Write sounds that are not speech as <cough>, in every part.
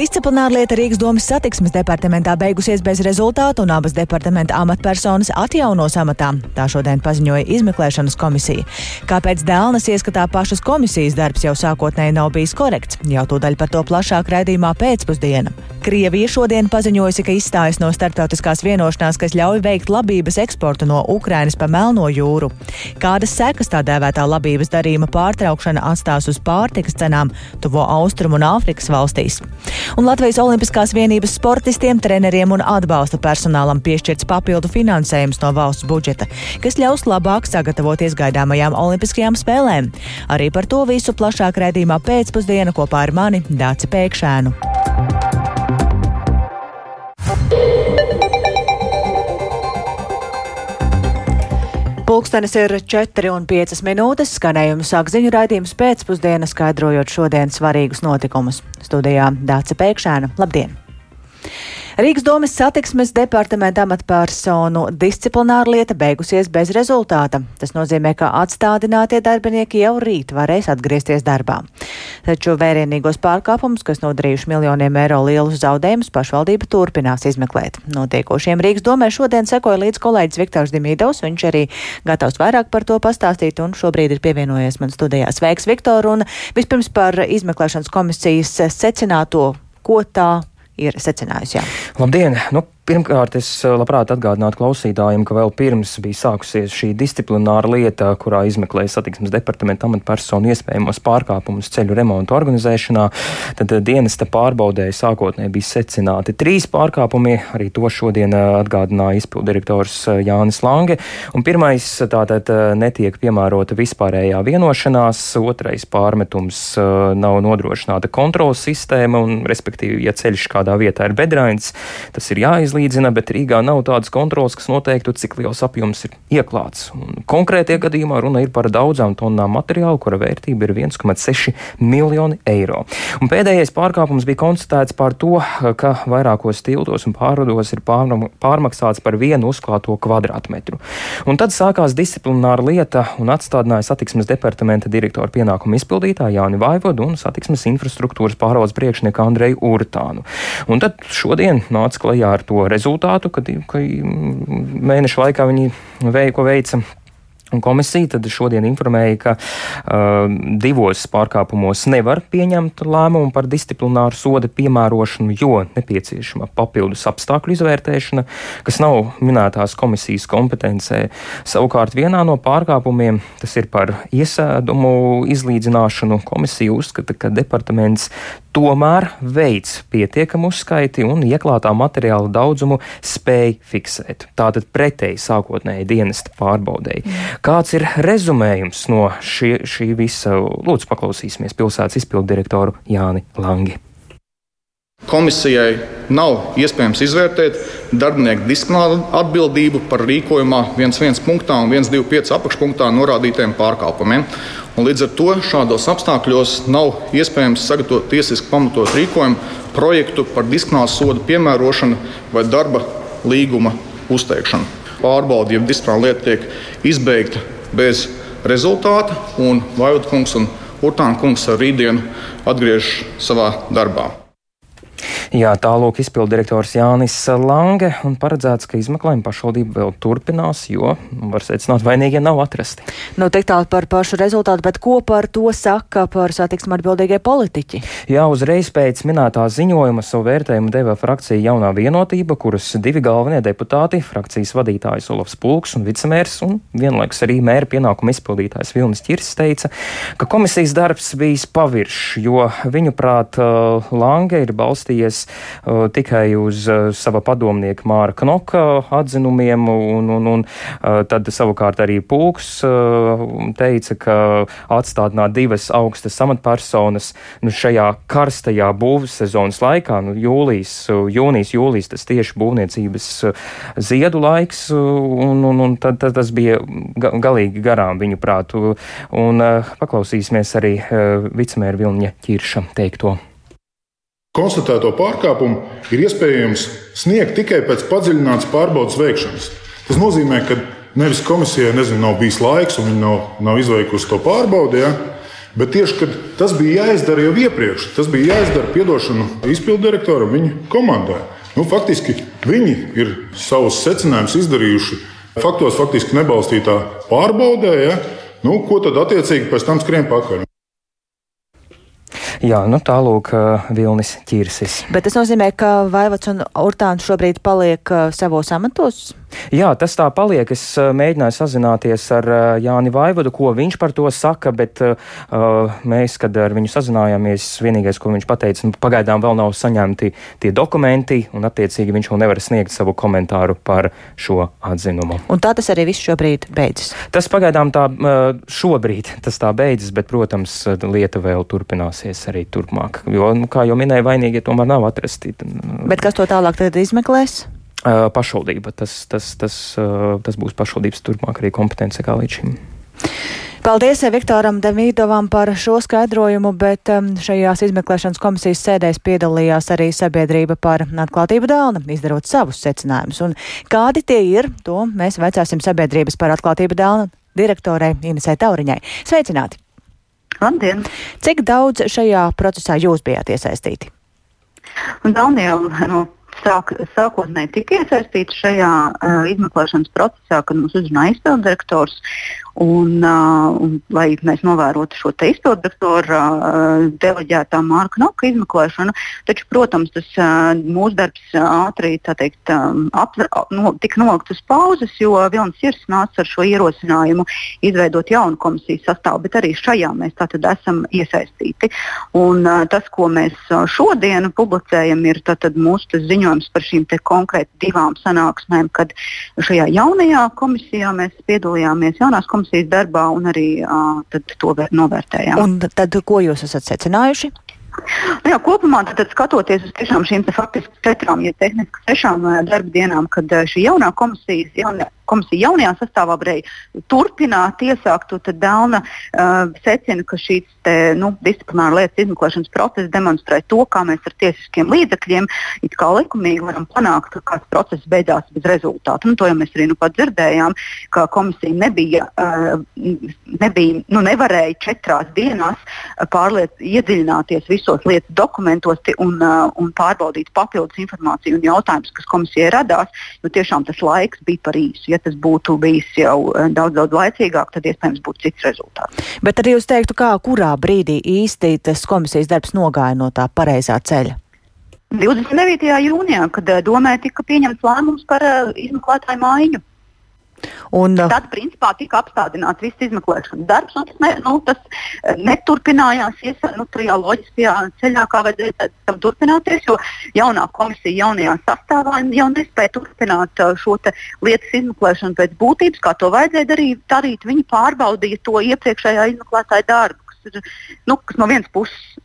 Disciplinārlieta Rīgas domas satiksmes departamentā beigusies bez rezultātu un abas departamenta amatpersonas atjaunos amatā. Tā šodien paziņoja izmeklēšanas komisija. Kāpēc Dēlnes ieskatā pašas komisijas darbs jau sākotnēji nav bijis korekts? Jau tūdaļ par to plašāk raidījumā pēcpusdiena. Krievija šodien paziņojusi, ka izstājas no starptautiskās vienošanās, kas ļauj veikt labības eksportu no Ukrainas pa Melno jūru. Kādas sekas tā dēvētā labības darījuma pārtraukšana atstās uz pārtikas cenām tuvo austrumu un Āfrikas valstīs? Un Latvijas Olimpiskās vienības sportistiem, treneriem un atbalsta personālam piešķirts papildu finansējums no valsts budžeta, kas ļaus labāk sagatavoties gaidāmajām Olimpiskajām spēlēm. Arī par to visu plašāk redzījumā pēcpusdiena kopā ar mani Dāci Pēkšēnu. Pulkstenis ir 4,5 minūtes. Skanējumu sāk ziņu raidījums pēcpusdienā, skaidrojot šodienas svarīgus notikumus. Studijā Dāca Pēkšēna. Labdien! Rīgas domas satiksmes departamenta amatpersonu disciplināra lieta beigusies bez rezultāta. Tas nozīmē, ka atstādinātie darbinieki jau rīt varēs atgriezties darbā. Taču vērienīgos pārkāpumus, kas nodarījuši miljoniem eiro lielus zaudējumus, pašvaldība turpinās izmeklēt. Notiekošiem Rīgas domē šodien sekoja līdz kolēģis Viktors Dimīdovs. Viņš arī gatavs vairāk par to pastāstīt un šobrīd ir pievienojies man studijā. Sveiks, Viktor! Un vispirms par izmeklēšanas komisijas secināto, ko tā ir secinājusi. Jā. Labdien! Nu, Pirmkārt, es eh, labprāt atgādinātu klausītājiem, ka vēl pirms bija sākusies šī disciplināra lieta, kurā izmeklēja satiksmes departamenta amatpersonu iespējamos pārkāpumus ceļu remontu organizēšanā, tad eh, dienesta pārbaudēja sākotnēji bija secināti trīs pārkāpumi. Arī to šodien eh, atgādināja izpildirektors Jānis Lange. Un pirmais tātad netiek piemērota vispārējā vienošanās, otrais pārmetums nav nodrošināta kontrolas sistēma, un respektīvi, ja ceļš kādā vietā ir bedrains, tas ir jāizlīdz jāsalīdzina, bet Rīgā nav tādas kontrolas, kas noteiktu, cik liels apjoms ir ieklāts. Un konkrētie gadījumā runa ir par daudzām tonnām materiālu, kura vērtība ir 1,6 miljoni eiro. Un pēdējais pārkāpums bija konstatēts par to, ka vairākos tiltos un pārvados ir pārmaksāts par vienu uzklāto kvadrātmetru. Un tad sākās disciplināra lieta un atstādināja satiksmes departamenta direktora pienākumu izpildītāju Jāni Vaivodu un satiksmes infrastruktūras pārvaldes priekšnieku Andreju Urtānu. Un tad šodien nāca klajā ar to rezultātu, kad, ka mēnešu laikā viņi veika, ko veica Komisija tad šodien informēja, ka uh, divos pārkāpumos nevar pieņemt lēmumu par disciplināru soda piemērošanu, jo nepieciešama papildus apstākļu izvērtēšana, kas nav minētās komisijas kompetencē. Savukārt vienā no pārkāpumiem, tas ir par iesēdumu izlīdzināšanu, komisija uzskata, ka departaments tomēr veids pietiekamu uzskaiti un ieklātā materiāla daudzumu spēj fiksēt. Tātad pretēji sākotnēji dienesta pārbaudēji. Kāds ir rezumējums no šī, šī visa? Lūdzu, paklausīsimies pilsētas izpildu direktoru Jāni Langi. Komisijai nav iespējams izvērtēt darbinieku disciplināru atbildību par rīkojumā 1.1. punktā un 1.2.5. apakšpunktā norādītiem pārkāpumiem. Un līdz ar to šādos apstākļos nav iespējams sagatavot tiesiski pamatot rīkojumu projektu par disciplināru sodu piemērošanu vai darba līguma uzteikšanu. Pārbaude, ja disciplināra lieta tiek izbeigta bez rezultāta, un Vaivudkungs un Urtāna kungs ar rītdienu atgriežas savā darbā. Jā, tālāk izpildirektors Jānis Lange un paredzēts, ka izmeklējumi pašvaldība vēl turpinās, jo, var secināt, vainīgie nav atrasti. Nu, tik tālu par pašu rezultātu, bet ko par to saka par satiksmu atbildīgie politiķi? Jā, uzreiz pēc minētā ziņojuma savu vērtējumu deva frakcija Jaunā vienotība, kuras divi galvenie deputāti, frakcijas vadītājs Olofs Pulks un vicemērs un vienlaikus arī mēra pienākumu izpildītājs Vilnis Čirs teica, ka komisijas darbs bijis paviršs, jo viņu prāt Lange ir balstījies balstījies uh, tikai uz uh, sava padomnieka Māra Knoka atzinumiem, un, un, un uh, tad savukārt arī Pūks uh, teica, ka atstādināt divas augstas amatpersonas nu, šajā karstajā būvs sezonas laikā, nu, jūlijas, jūnijas, jūlijas, tas tieši būvniecības ziedu laiks, un, un, un tad, tad tas bija galīgi garām viņu prātu. Un uh, paklausīsimies arī uh, vicemēra Vilņa Ķirša teikto. Konstatēto pārkāpumu ir iespējams sniegt tikai pēc padziļinātas pārbaudas veikšanas. Tas nozīmē, ka nevis komisijai nezinu, nav bijis laiks un viņi nav, nav izveikusi to pārbaudi, ja, Bet tieši tas bija jāizdara jau iepriekš, tas bija jāizdara piedošanu izpildu direktoram, viņa komandai. Nu, faktiski viņi ir savus secinājumus izdarījuši faktos, faktiski nebalstītā pārbaudē. Ja? Nu, ko tad attiecīgi pēc tam skrien pakaļ? Jā, nu tālūk, Vilnis ķirsis. Bet tas nozīmē, ka Vaivots un Urtāns šobrīd paliek savos amatos? Jā, tas tā paliek. Es uh, mēģināju sazināties ar uh, Jāni Vaivodu, ko viņš par to saka, bet uh, mēs, kad ar viņu sazinājāmies, vienīgais, ko viņš pateica, nu, pagaidām vēl nav saņemti tie dokumenti, un attiecīgi viņš vēl nevar sniegt savu komentāru par šo atzinumu. Un tā tas arī viss šobrīd beidzas? Tas pagaidām tā šobrīd <laughs> tas tā beidzas, bet, protams, lieta vēl turpināsies arī turpmāk. Jo, nu, kā jau minēju, vainīgie tomēr nav atrasti. Bet kas to tālāk izmeklēs? Pašvaldība. Tas, tas, tas, tas būs pašvaldības turpmāk arī kompetence kā līdz šim. Paldies Viktoram Demīdovam par šo skaidrojumu, bet šajās izmeklēšanas komisijas sēdēs piedalījās arī sabiedrība par atklātību dēlna, izdarot savus secinājumus. Un kādi tie ir, to mēs veicāsim sabiedrības par atklātību dēlna direktorei Inesai Tauriņai. Sveicināti! Labdien! Cik daudz šajā procesā jūs bijāt iesaistīti? Daniela, nu, sāk, sākotnēji tika iesaistīti šajā uh, izmeklēšanas procesā, kad mums uzrunāja izpildirektors. Un, uh, un, lai mēs novērotu šo izpilddirektora uh, deleģētā Mārka Noka izmeklēšanu, taču, protams, tas uh, mūsu darbs ātri teikt, um, apver, no, tika nolikts uz pauzes, jo Vilnis Irs nāca ar šo ierosinājumu izveidot jaunu komisijas sastāvu, bet arī šajā mēs esam iesaistīti. Un, uh, tas, ko mēs šodien publicējam, ir tātad mūsu ziņojums par šīm konkrēti divām sanāksmēm, kad šajā jaunajā komisijā mēs piedalījāmies jaunās komisijas komisijas darbā un arī uh, to novērtējām. Un tad, ko jūs esat secinājuši? Nu jā, kopumā tad, tad skatoties uz šīm faktiski četrām, ja tehniski sešām darba dienām, kad šī jaunā komisijas, jaunā, komisija jaunajā sastāvā varēja turpināt iesākt, tad Dāna uh, secina, ka šīs te, nu, disciplināra lietas izmeklēšanas process demonstrē to, kā mēs ar tiesiskiem līdzekļiem it kā likumīgi varam panākt, ka kāds process beidzās bez rezultātu. Nu, to jau mēs arī nu pat dzirdējām, ka komisija nebija, uh, nebija nu, nevarēja četrās dienās pārliet, iedziļināties visos lietas dokumentos un, uh, un pārbaudīt papildus informāciju un jautājumus, kas komisijai radās, jo tiešām tas laiks bija par īsu. Ja tas būtu bijis jau eh, daudz, daudz laicīgāk, tad iespējams būtu cits rezultāts. Bet arī jūs teiktu, kā kurā brīdī īsti tas komisijas darbs nogāja no tā pareizā ceļa? 29. jūnijā, kad eh, domē tika pieņemts lēmums par uh, izmeklētāju maiņu. Un, Tad, principā, tika apstādināts viss izmeklēšanas darbs, un tas, ne, nu, tas uh, neturpinājās iesa, nu, tajā loģiskajā ceļā, kā vajadzēja tam turpināties, jo jaunā komisija jaunajā sastāvā jau nespēja turpināt uh, šo lietas izmeklēšanu pēc būtības, kā to vajadzēja darīt. darīt. Viņi pārbaudīja to iepriekšējā izmeklētāja darbu, kas, ir, nu, kas no vienas puses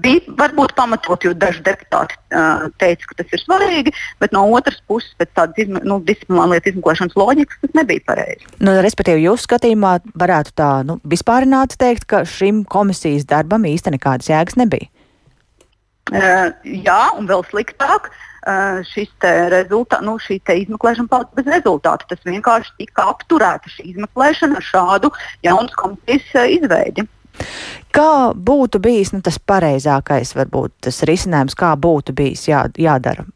bija varbūt pamatot, jo daži deputāti uh, teica, ka tas ir svarīgi, bet no otras puses, pēc tādas izme, nu, disciplināla lietu izmeklēšanas loģikas, tas nebija pareizi. Nu, respektīvi, jūsu skatījumā varētu tā nu, vispārināti teikt, ka šim komisijas darbam īstenībā nekādas jēgas nebija. Uh, jā, un vēl sliktāk. Uh, šis rezultā, nu, šī izmeklēšana palika bez rezultātu. Tas vienkārši tika apturēta šī izmeklēšana ar šādu jaunas komisijas uh, izveidi. Kā būtu bijis nu, tas pareizākais, varbūt tas risinājums, kā būtu bijis jā, jādara?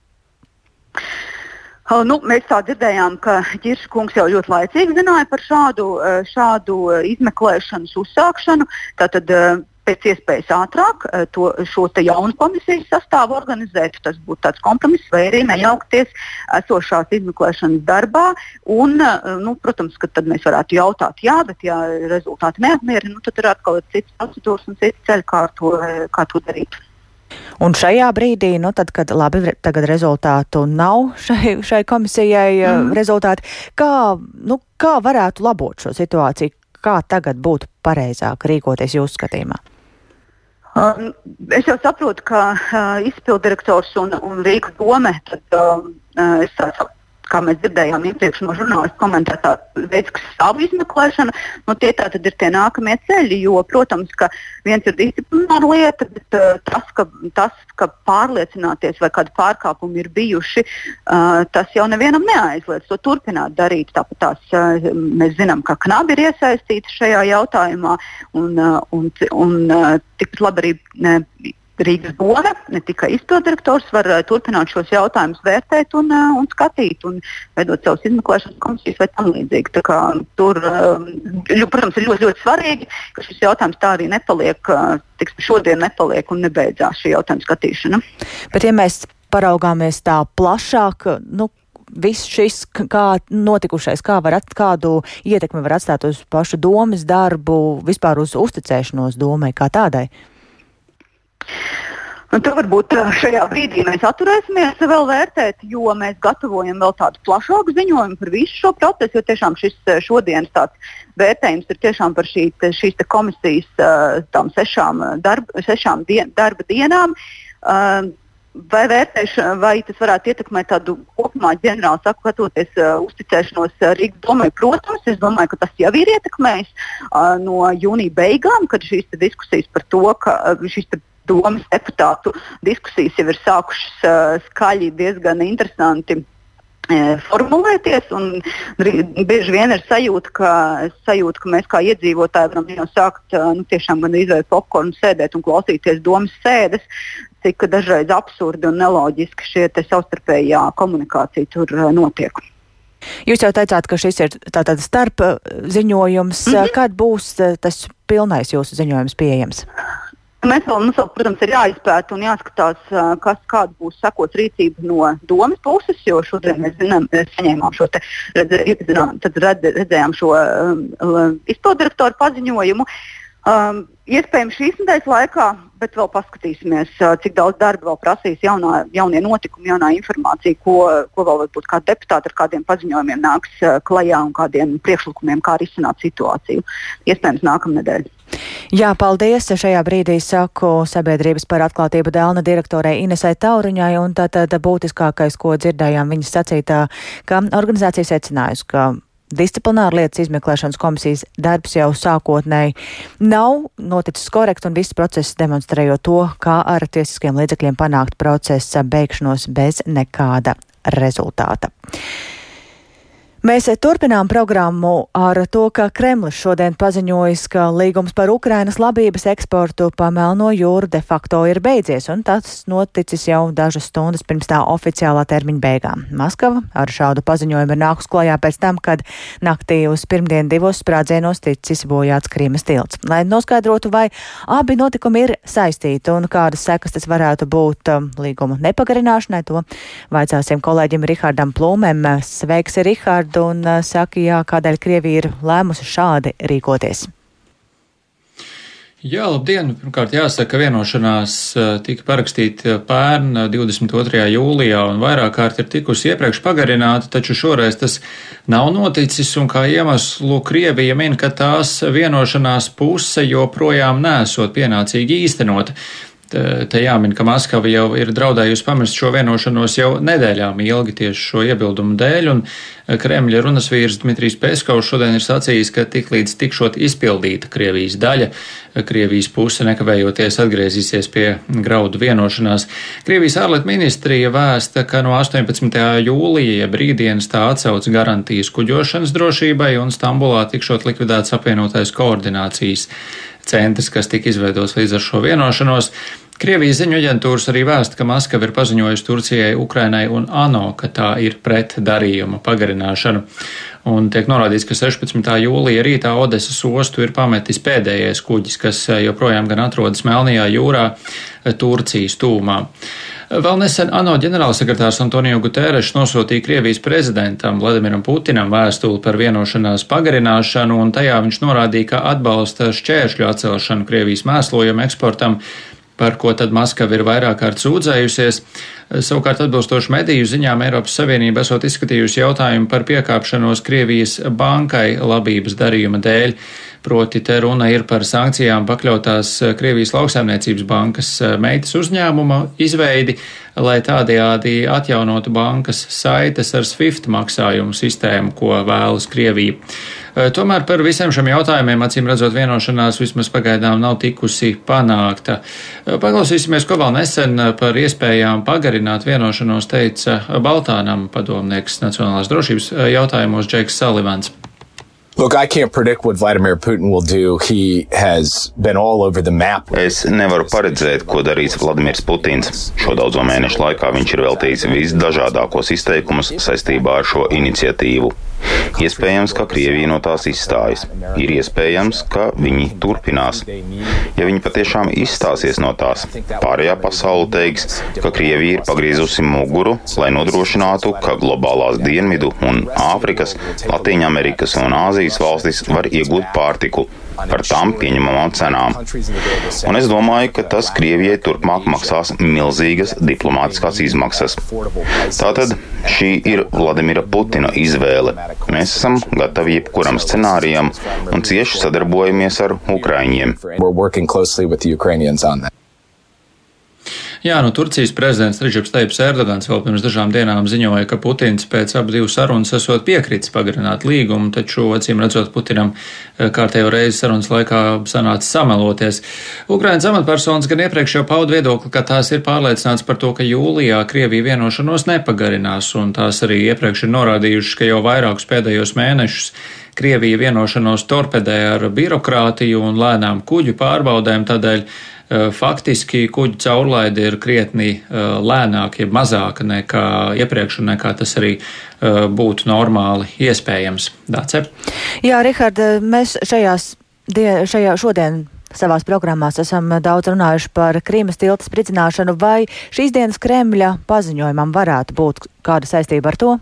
Nu, mēs tā dzirdējām, ka Girša kungs jau ļoti laicīgi zināja par šādu, šādu izmeklēšanas uzsākšanu. Tātad pēc iespējas ātrāk eh, to, šo jaunu komisijas sastāvu organizēt. Tas būtu tāds kompromiss, vai arī nejaukties esošās izmeklēšanas darbā. Un, eh, nu, protams, ka tad mēs varētu jautāt, jā, bet ja rezultāti neapmierina, nu, tad ir atkal cits procedūras un cits ceļš, kā, to, kā to darīt. Un šajā brīdī, nu, tad, kad labi, tagad rezultātu nav šai, šai komisijai mm. rezultāti, kā, nu, kā varētu labot šo situāciju? Kā tagad būtu pareizāk rīkoties jūsu skatījumā? Um, es jau saprotu, ka uh, izpildirektors un, un Rīgas doma, tad uh, es tā, kā mēs dzirdējām iepriekš no žurnālistu komentētā, veids savu izmeklēšanu, nu, tie tā tad ir tie nākamie ceļi. Jo, protams, ka viens ir disciplināra lieta, bet uh, tas, ka, tas, ka pārliecināties, vai kādi pārkāpumi ir bijuši, uh, tas jau nevienam neaizliedz to turpināt darīt. Tāpat tās, uh, mēs zinām, ka knabi ir iesaistīti šajā jautājumā, un, uh, un, un uh, tikpat labi arī. Uh, Rīgas būve, ne tikai izpilddirektors, var uh, turpināt šos jautājumus vērtēt un, uh, un skatīt, un veidot savus izmeklēšanas komisijas vai tam līdzīgi. Kā, tur, uh, ļu, protams, ir ļoti, ļoti svarīgi, ka šis jautājums tā arī nepaliek, uh, tiks, šodien nepaliek un nebeidzās šī jautājuma skatīšana. Bet, ja mēs paraugāmies tā plašāk, nu, viss šis, kā notikušais, kā var at, kādu ietekmi var atstāt uz pašu domas darbu, vispār uz uzticēšanos domai kā tādai? Un to varbūt uh, šajā brīdī mēs atturēsimies vēl vērtēt, jo mēs gatavojam vēl tādu plašāku ziņojumu par visu šo procesu. Jo tiešām šis uh, šodienas vērtējums ir tiešām par šī, šīs komisijas uh, tām sešām, darba, sešām dien, darba dienām. Vai, vērtēš, vai tas varētu ietekmēt tādu kopumā ģenerāli skatoties uh, uzticēšanos Rīgas domai? Protams, es domāju, ka tas jau ir ietekmējis uh, no jūnija beigām, kad šīs diskusijas par to, ka uh, šīs domas deputātu diskusijas jau ir sākušas uh, skaļi, diezgan interesanti uh, formulēties. Bieži vien ir sajūta, ka, sajūta, ka mēs kā iedzīvotāji varam jau sākt uh, nu, tiešām gan izvēlēt popkornu, sēdēt un klausīties domas sēdes, cik dažreiz absurdi un neloģiski šie savstarpējā komunikācija tur notiek. Jūs jau teicāt, ka šis ir tātad starp ziņojums. Mm -hmm. Kad būs tas pilnais jūsu ziņojums pieejams? Mēs vēl, mums vēl, protams, ir jāizpēta un jāskatās, kas, kāda būs sekot rīcība no domas puses, jo šodien mēs zinām, saņēmām šo te, iepazinām, tad redzējām šo um, izpildirektoru paziņojumu. Um, iespējams, šīs nedēļas laikā, bet vēl paskatīsimies, cik daudz darba vēl prasīs jaunā, jaunie notikumi, jaunā informācija, ko, ko vēl varbūt kā deputāti ar kādiem paziņojumiem nāks klajā un kādiem priekšlikumiem, kā risināt situāciju. Iespējams, nākamnedēļ. Jā, paldies. Šajā brīdī saku sabiedrības par atklātību Dēlna direktorei Inesai Tauriņai, un tātad būtiskākais, ko dzirdējām viņas sacītā, ka organizācija secinājusi, ka disciplināra lietas izmeklēšanas komisijas darbs jau sākotnēji nav noticis korekti un viss process demonstrējot to, kā ar tiesiskiem līdzekļiem panākt procesa beigšanos bez nekāda rezultāta. Mēs turpinām programmu ar to, ka Kremlis šodien paziņojis, ka līgums par Ukrainas labības eksportu pa Melno jūru de facto ir beidzies, un tas noticis jau dažas stundas pirms tā oficiālā termiņa beigām. Maskava ar šādu paziņojumu ir nākus klajā pēc tam, kad naktī uz pirmdien divos sprādzienos ticis bojāts Krīmas tilts. Lai noskaidrotu, vai abi notikumi ir saistīti un kādas sekas tas varētu būt um, līguma nepagarināšanai, to vaicāsim kolēģim Rihardam Plūmēm. Sveiks, Rihard! Vārdu un uh, saka, jā, kādēļ Krievija ir lēmusi šādi rīkoties. Jā, labdien! Pirmkārt, jāsaka, ka vienošanās uh, tika parakstīta pērn 22. Uh, jūlijā un vairāk kārt ir tikusi iepriekš pagarināta, taču šoreiz tas nav noticis un kā iemeslu Krievija min, ka tās vienošanās puse joprojām nesot pienācīgi īstenota. Te jāmin, ka Maskava jau ir draudējusi pamest šo vienošanos jau nedēļām ilgi tieši šo iebildumu dēļ, un Kremļa runas vīrs Dmitrijs Peskovs šodien ir sacījis, ka tiklīdz tikšot izpildīta Krievijas daļa, Krievijas puse nekavējoties atgriezīsies pie graudu vienošanās. Krievijas ārlietu ministrija vēsta, ka no 18. jūlija brīdienas tā atsauc garantijas kuģošanas drošībai un Stambulā tikšot likvidēts apvienotais koordinācijas centrs, kas tika izveidots līdz ar šo vienošanos. Krievijas ziņu aģentūras arī vēsta, ka Maskava ir paziņojusi Turcijai, Ukrainai un ANO, ka tā ir pret darījuma pagarināšanu. Un tiek norādīts, ka 16. jūlija rītā Odesas ostu ir pametis pēdējais kuģis, kas joprojām gan atrodas Melnajā jūrā, Turcijas tūmā. Vēl nesen ANO ģenerālsekretārs Antonio Guterres nosūtīja Krievijas prezidentam Vladimiram Putinam vēstuli par vienošanās pagarināšanu, un tajā viņš norādīja, ka atbalsta šķēršļu atcelšanu Krievijas mēslojumu eksportam par ko tad Maskava ir vairāk kārt sūdzējusies. Savukārt atbilstoši mediju ziņām Eiropas Savienība esot izskatījusi jautājumu par piekāpšanos Krievijas bankai labības darījuma dēļ, Proti te runa ir par sankcijām pakļautās Krievijas lauksaimniecības bankas meitas uzņēmuma izveidi, lai tādējādi atjaunotu bankas saites ar SWIFT maksājumu sistēmu, ko vēlas Krievija. Tomēr par visiem šiem jautājumiem, acīm redzot, vienošanās vismaz pagaidām nav tikusi panākta. Paklausīsimies, ko vēl nesen par iespējām pagarināt vienošanos teica Baltānam padomnieks nacionālās drošības jautājumos Džeks Salivans. Look, I can't predict what Vladimir Putin will do. He has been all over the map. Es nevaru paredzēt, ko darīs Vladimirs Putins. Šo daudzo mēnešu laikā viņš ir veltījis visdažādākos izteikumus saistībā ar šo iniciatīvu. Iespējams, ka Krievija no tās izstājas. Ir iespējams, ka viņi turpinās. Ja viņi patiešām izstāsies no tās, pārējā pasaule teiks, ka Krievija ir pagriezusi muguru, lai nodrošinātu, ka globālās dienvidu un Āfrikas, Latīņamerikas un Āzijas Azijas valstis var iegūt pārtiku par tām pieņemamām cenām. Un es domāju, ka tas Krievijai turpmāk maksās milzīgas diplomātiskās izmaksas. Tātad šī ir Vladimira Putina izvēle. Mēs esam gatavi jebkuram scenārijam un cieši sadarbojamies ar Ukraiņiem. Jā, nu Turcijas prezidents Reģips Teips Erdogans vēl pirms dažām dienām ziņoja, ka Putins pēc abu divu sarunas esot piekritis pagarināt līgumu, taču, acīm redzot, Putinam eh, kārtējo reizi sarunas laikā sanāca sameloties. Ukrainas amatpersonas gan iepriekš jau pauda viedokli, ka tās ir pārliecināts par to, ka jūlijā Krievija vienošanos nepagarinās, un tās arī iepriekš ir norādījušas, ka jau vairākus pēdējos mēnešus Krievija vienošanos torpedē ar birokrātiju un lēnām kuģu pārbaudēm, tādēļ faktiski kuģu caurlaide ir krietni eh, lēnāka, ja mazāka nekā iepriekš, un nekā tas arī eh, būtu normāli iespējams. Dāce? Jā, Rihard, mēs šajās, die, šajā šodien savās programmās esam daudz runājuši par Krīmas tilta spridzināšanu, vai šīs dienas Kremļa paziņojumam varētu būt kāda saistība ar to?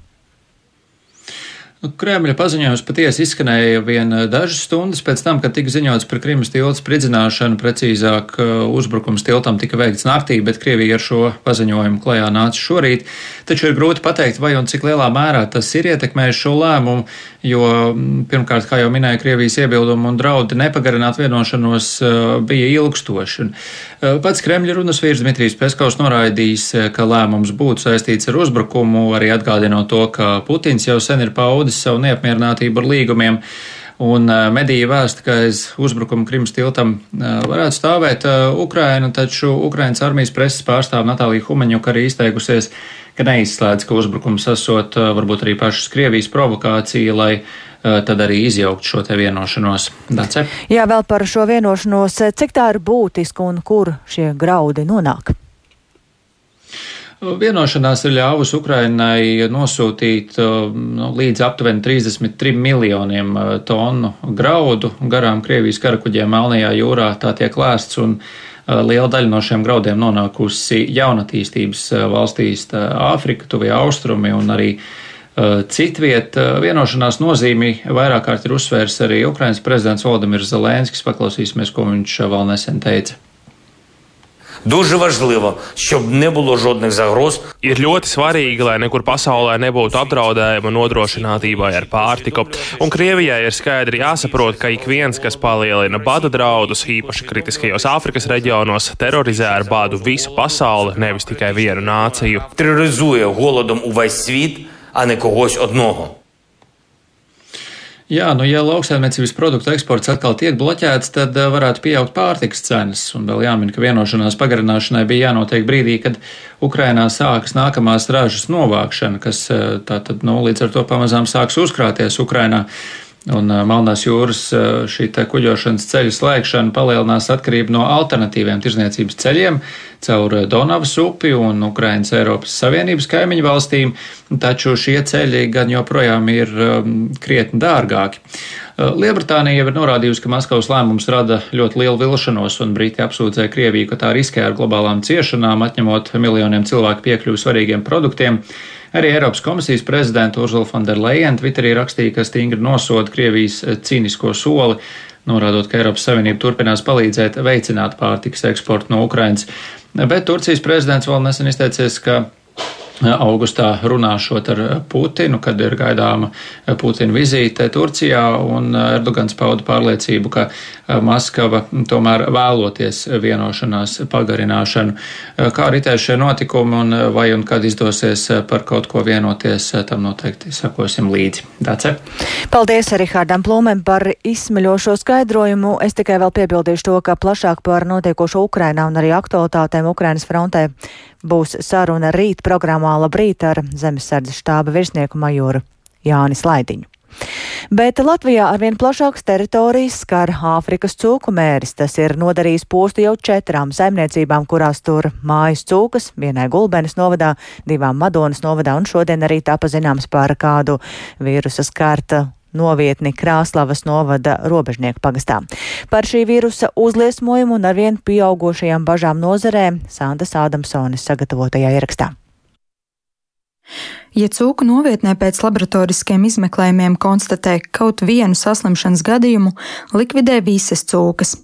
Nu, Kremļa paziņojums patiesi izskanēja vien eh, dažas stundas pēc tam, kad tika ziņots par Krimas tilta spridzināšanu, precīzāk eh, uzbrukums tiltam tika veikts naktī, bet Krievija ar šo paziņojumu klajā nāca šorīt. Taču ir grūti pateikt, vai un cik lielā mērā tas ir ietekmējis šo lēmumu, jo mm, pirmkārt, kā jau minēja, Krievijas iebildumi un draudi nepagarināt vienošanos eh, bija ilgstoši. Pats Kremļa runas vīrs Dmitrijs Peskovs noraidījis, ka lēmums būtu saistīts ar uzbrukumu, arī atgādinot to, ka Putins jau sen ir paudis savu neapmierinātību ar līgumiem. Un mediju vēsta, ka aiz uzbrukuma Krimas tiltam varētu stāvēt Ukraina, taču Ukrainas armijas preses pārstāve Natālija Humaņuka arī izteikusies, ka neizslēdz, ka uzbrukums esot varbūt arī pašas Krievijas provokācija, lai tad arī izjaukt šo te vienošanos. Dace? Jā, vēl par šo vienošanos, cik tā ir būtiska un kur šie graudi nonāk? Vienošanās ir ļāvusi Ukrainai nosūtīt nu, līdz aptuveni 33 miljoniem tonu graudu garām Krievijas karakuģiem Melnajā jūrā. Tā tiek lēsts un liela daļa no šiem graudiem nonākusi jaunatīstības uh, valstīs - Āfrika, Tuvie Austrumi un arī Citviet vienošanās nozīmi vairāk kārt ir uzsvērs arī Ukrainas prezidents Valdemirs Zelēnskis. Paklausīsimies, ko viņš vēl nesen teica. Дуже важливо, щоб не було жодних загроз. Ir ļoti svarīgi, lai nekur pasaulē nebūtu apdraudējuma nodrošinātībai ar pārtiku. Un Krievijai ir skaidri jāsaprot, ka ik viens, kas palielina bada draudus, īpaši kritiskajos Āfrikas reģionos, terorizē ar badu visu pasauli, nevis tikai vienu nāciju. Terorizує голодом увесь світ, а не когось одного. Jā, nu, ja lauksaimniecības produktu eksports atkal tiek bloķēts, tad eh, varētu pieaugt pārtikas cenas. Un vēl jāmin, ka vienošanās pagarināšanai bija jānotiek brīdī, kad Ukrainā sākas nākamās ražas novākšana, kas eh, tātad, nu, līdz ar to pamazām sāks uzkrāties Ukrainā. Un Melnās jūras šī kuģošanas ceļu slēgšana palielinās atkarību no alternatīviem tirzniecības ceļiem caur Donavas upi un Ukrainas Eiropas Savienības kaimiņu valstīm, taču šie ceļi gan joprojām ir um, krietni dārgāki. Lielbritānija jau ir norādījusi, ka Maskavas lēmums rada ļoti lielu vilšanos, un Briti apsūdzēja Krieviju, ka tā riskē ar globālām ciešanām, atņemot miljoniem cilvēku piekļuvi svarīgiem produktiem. Arī Eiropas komisijas prezidenta Urzula Fonderleina Twitterī rakstīja, ka stingri nosoda Krievijas eh, cīnisko soli, norādot, ka Eiropas Savienība turpinās palīdzēt veicināt pārtikas eksportu no Ukrainas. Bet Turcijas prezidents vēl nesen izteicies, ka augustā runāšot ar Putinu, kad ir gaidāma Putina vizīte Turcijā, un Erdogans pauda pārliecību, ka Maskava tomēr vēloties vienošanās pagarināšanu. Kā ritēs šie notikumi un vai un kad izdosies par kaut ko vienoties, tam noteikti sakosim līdzi. Dace? Paldies Rihardam Plūmēm par izsmeļošo skaidrojumu. Es tikai vēl piebildīšu to, ka plašāk par notiekošo Ukrainā un arī aktualitātēm Ukrainas frontē būs saruna rīt programmā Labrīt ar Zemesardzes štāba virsnieku majoru Jānis Laidiņu. Bet Latvijā arvien plašākas teritorijas skar Āfrikas cūku mēris. Tas ir nodarījis postu jau četrām saimniecībām, kurās tur mājas cūkas, vienai Gulbenes novadā, divām Madonas novadā un šodien arī tā pazināms par kādu vīrusa skarta novietni Krāslavas novada robežnieku pagastā. Par šī vīrusa uzliesmojumu un arvien pieaugošajām bažām nozarē Sandas Ādamsonis sagatavotajā ierakstā. Ja cūku novietnē pēc laboratoriskiem izmeklējumiem konstatē kaut vienu saslimšanas gadījumu, likvidē visas cūkas.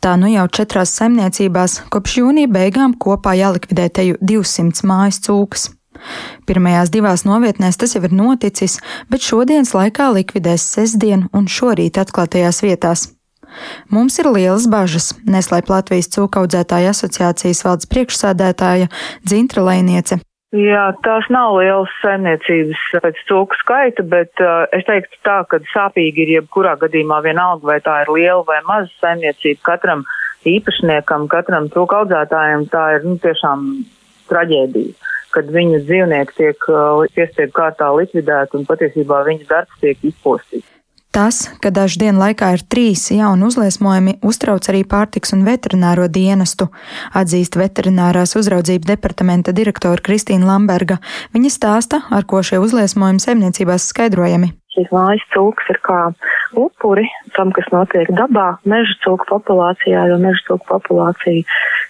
Tā nu jau četrās saimniecībās kopš jūnija beigām kopā jālikvidē teju 200 mājas cūkas. Pirmajās divās novietnēs tas jau ir noticis, bet šodienas laikā likvidēs sestdien un šorīt atklātajās vietās. Mums ir lielas bažas, neslēp Latvijas cūkaudzētāja asociācijas valdes priekšsādētāja Dzintra Lēniece. Jā, tās nav lielas saimniecības pēc cūku skaita, bet uh, es teiktu tā, ka sāpīgi ir jebkurā gadījumā vienalga, vai tā ir liela vai maza saimniecība. Katram īpašniekam, katram cūku audzētājam tā ir nu, tiešām traģēdija kad viņu dzīvnieki tiek uh, piespiedu kārtā likvidēti un patiesībā viņu darbs tiek izpostīts. Tas, ka dažu dienu laikā ir trīs jauni uzliesmojumi, uztrauc arī pārtiks un veterināro dienestu, atzīst veterinārās uzraudzības departamenta direktora Kristīna Lamberga. Viņa stāsta, ar ko šie uzliesmojumi saimniecībās skaidrojami. Šīs mājas cūks ir kā upuri tam, kas notiek dabā, meža cūku populācijā, jo meža cūku populācija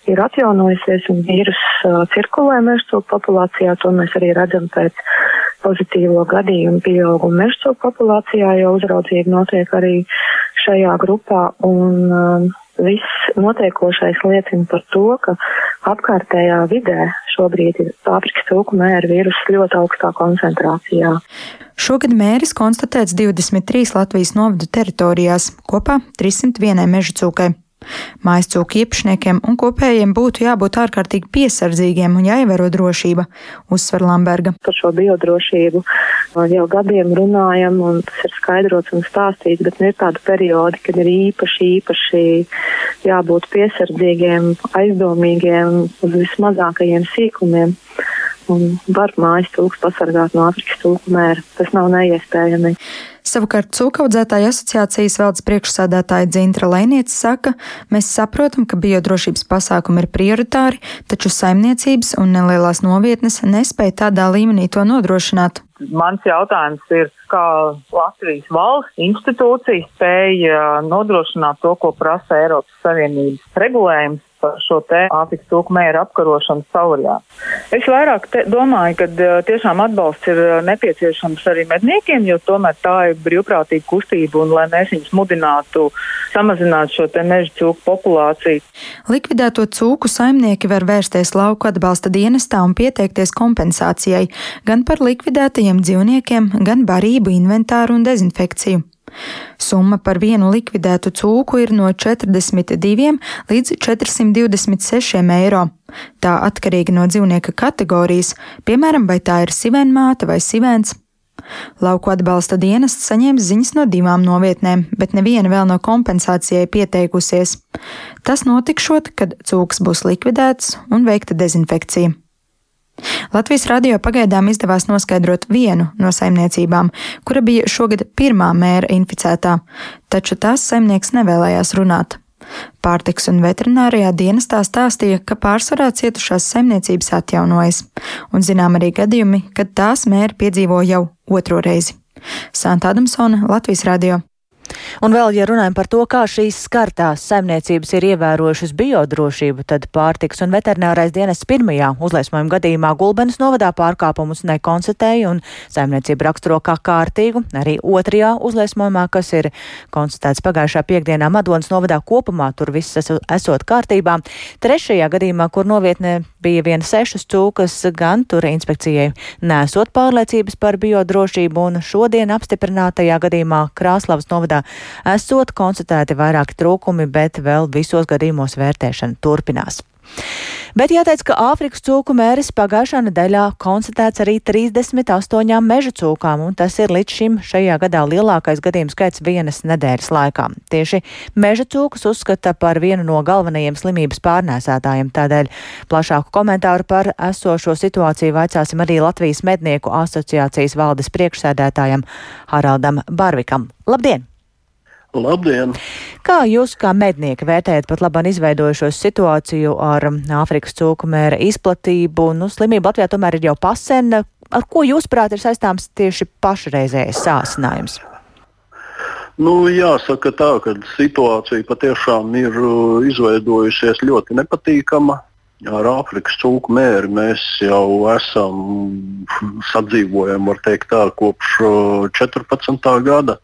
ir atjaunojusies un vīrus uh, cirkulē meža cūku populācijā. To mēs arī redzam pēc pozitīvo gadījumu pieauguma meža cūku populācijā, jo uzraudzība notiek arī šajā grupā. Un, uh, Viss notiekošais liecina par to, ka apkārtējā vidē šobrīd ir Āfrikas cūku mēra vīruss ļoti augstā koncentrācijā. Šogad mēris konstatēts 23 Latvijas novadu teritorijās, kopā 301 meža cūkai. Mājas cūku īpašniekiem un kopējiem būtu jābūt ārkārtīgi piesardzīgiem un jāievēro drošība, uzsver Lamberga. Par šo biodrošību jau gadiem runājam, un tas ir skaidrots un stāstīts, bet ir tādi periodi, kad ir īpaši, īpaši jābūt piesardzīgiem, aizdomīgiem uz vismazākajiem sīkumiem un var mājas cūks pasargāt no Āfrikas cūku mēra. Tas nav neiespējami. Savukārt cūkaudzētāja asociācijas valdes priekšsādātāja Dzintra Lēnieca saka, mēs saprotam, ka biodrošības pasākumi ir prioritāri, taču saimniecības un nelielās novietnes nespēja tādā līmenī to nodrošināt. Mans jautājums ir, kā Latvijas valsts institūcija spēja nodrošināt to, ko prasa Eiropas Savienības regulējums par šo te Āfrikas cūku mēra apkarošanu saurijā. Es vairāk te, domāju, ka tiešām atbalsts ir nepieciešams arī medniekiem, jo tomēr tā ir brīvprātīga kustība un lai mēs viņus mudinātu samazināt šo te meža cūku populāciju. Likvidēto cūku saimnieki var vērsties lauku atbalsta dienestā un pieteikties kompensācijai gan par likvidētajiem dzīvniekiem, gan barību, inventāru un dezinfekciju. Summa par vienu likvidētu cūku ir no 42 līdz 426 eiro. Tā atkarīga no dzīvnieka kategorijas, piemēram, vai tā ir sivenmāte vai sivens. Lauku atbalsta dienests saņēma ziņas no divām novietnēm, bet neviena vēl no kompensācijai pieteikusies. Tas notikšot, kad cūks būs likvidēts un veikta dezinfekcija. Latvijas radio pagaidām izdevās noskaidrot vienu no saimniecībām, kura bija šogad pirmā mēra inficētā, taču tās saimnieks nevēlējās runāt. Pārtiks un veterinārijā dienestā stāstīja, ka pārsvarā cietušās saimniecības atjaunojas, un zinām arī gadījumi, kad tās mēri piedzīvo jau otro reizi. Santa Adamsona, Latvijas radio. Un vēl, ja runājam par to, kā šīs skartās saimniecības ir ievērojušas biodrošību, tad pārtiks un veterinārais dienests pirmajā uzliesmojuma gadījumā Gulbenes novadā pārkāpumus nekonstatēja un saimniecība raksturo kā kārtīgu. Arī otrajā uzliesmojumā, kas ir konstatēts pagājušā piekdienā Madonas novadā kopumā, tur viss esot kārtībā. Trešajā gadījumā, kur novietnē bija viena sešas cūkas, gan tur inspekcijai nesot pārliecības par biodrošību, un šodien apstiprinātajā gadījumā Krāslavas novadā esot konstatēti vairāki trūkumi, bet vēl visos gadījumos vērtēšana turpinās. Bet jāteic, ka Āfrikas cūku mēris pagājušā nedēļā konstatēts arī 38 meža cūkām, un tas ir līdz šim šajā gadā lielākais gadījums skaits vienas nedēļas laikā. Tieši meža cūkus uzskata par vienu no galvenajiem slimības pārnēsātājiem, tādēļ plašāku komentāru par esošo situāciju vaicāsim arī Latvijas mednieku asociācijas valdes priekšsēdētājam Haraldam Barvikam. Labdien! Labdien! Kā jūs kā mednieki vērtējat pat labāk izveidojušos situāciju ar Āfrikas cūku mēra izplatību? Nu, slimība Latvijā tomēr ir jau pasen. Ar ko jūs prāt ir saistāms tieši pašreizējais sāsinājums? Nu, jāsaka tā, ka situācija patiešām ir izveidojusies ļoti nepatīkama. Ar Āfrikas cūku mēri mēs jau esam sadzīvojami, var teikt tā, kopš 14. Uh, gada.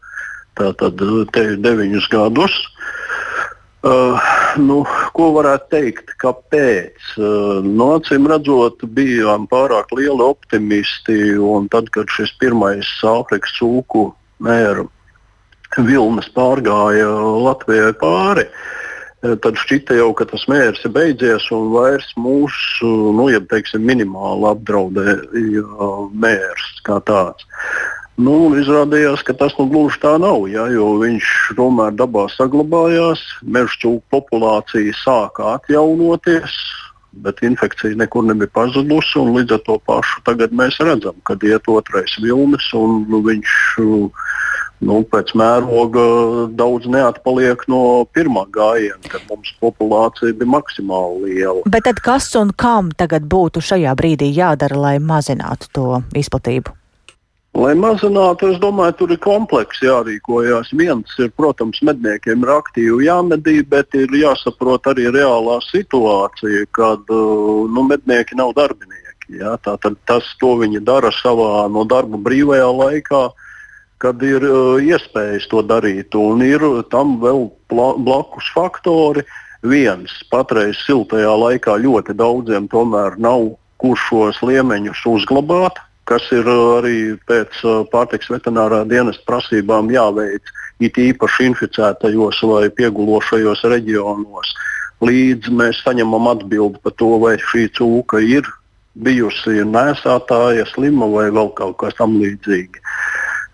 Tātad te ir deviņus gadus. Uh, nu, ko varētu teikt? Kāpēc? Uh, no nu, acīm redzot, bijām pārāk lieli optimisti. Tad, kad šis pirmais Āfrikas cūku mēru vilnis pārgāja Latvijai pāri, tad šķita jau, ka tas mērķis ir beidzies un vairs mūsu nu, ja, teiksim, minimāli apdraudēja mērķis kā tāds. Nu, izrādījās, ka tas nu gluži tā nav, ja, jo viņš tomēr dabā saglabājās, meža cūku populācija sāka atjaunoties, bet infekcija nekur nebija pazudusi. Līdz ar to pašu tagad mēs redzam, ka iet otrais vilnis, un nu, viņš nu, pēc mēroga daudz neatpaliek no pirmā gājiena, kad mums populācija bija maksimāli liela. Bet kas un kam tagad būtu šajā brīdī jādara, lai mazinātu to izplatību? Lai mazinātu, es domāju, tur ir komplekss jārīkojas. Viens ir, protams, medniekiem ir aktīvi jāmedī, bet ir jāsaprot arī reālā situācija, kad uh, nu, mednieki nav darbinieki. Ja? Tātad tas, viņi dara savā no darba brīvajā laikā, kad ir uh, iespējas to darīt. Un ir tam vēl blakus faktori. Viens patreiz siltajā laikā ļoti daudziem tomēr nav kur šos liemeņus uzglabāt kas ir uh, arī pēc uh, pārtiks veterinārā dienesta prasībām jāveic it īpaši inficētajos vai piegulošajos reģionos. Līdz mēs saņemam atbildi par to, vai šī cūka ir bijusi nēsātāja, slima vai vēl kaut kas tamlīdzīgs.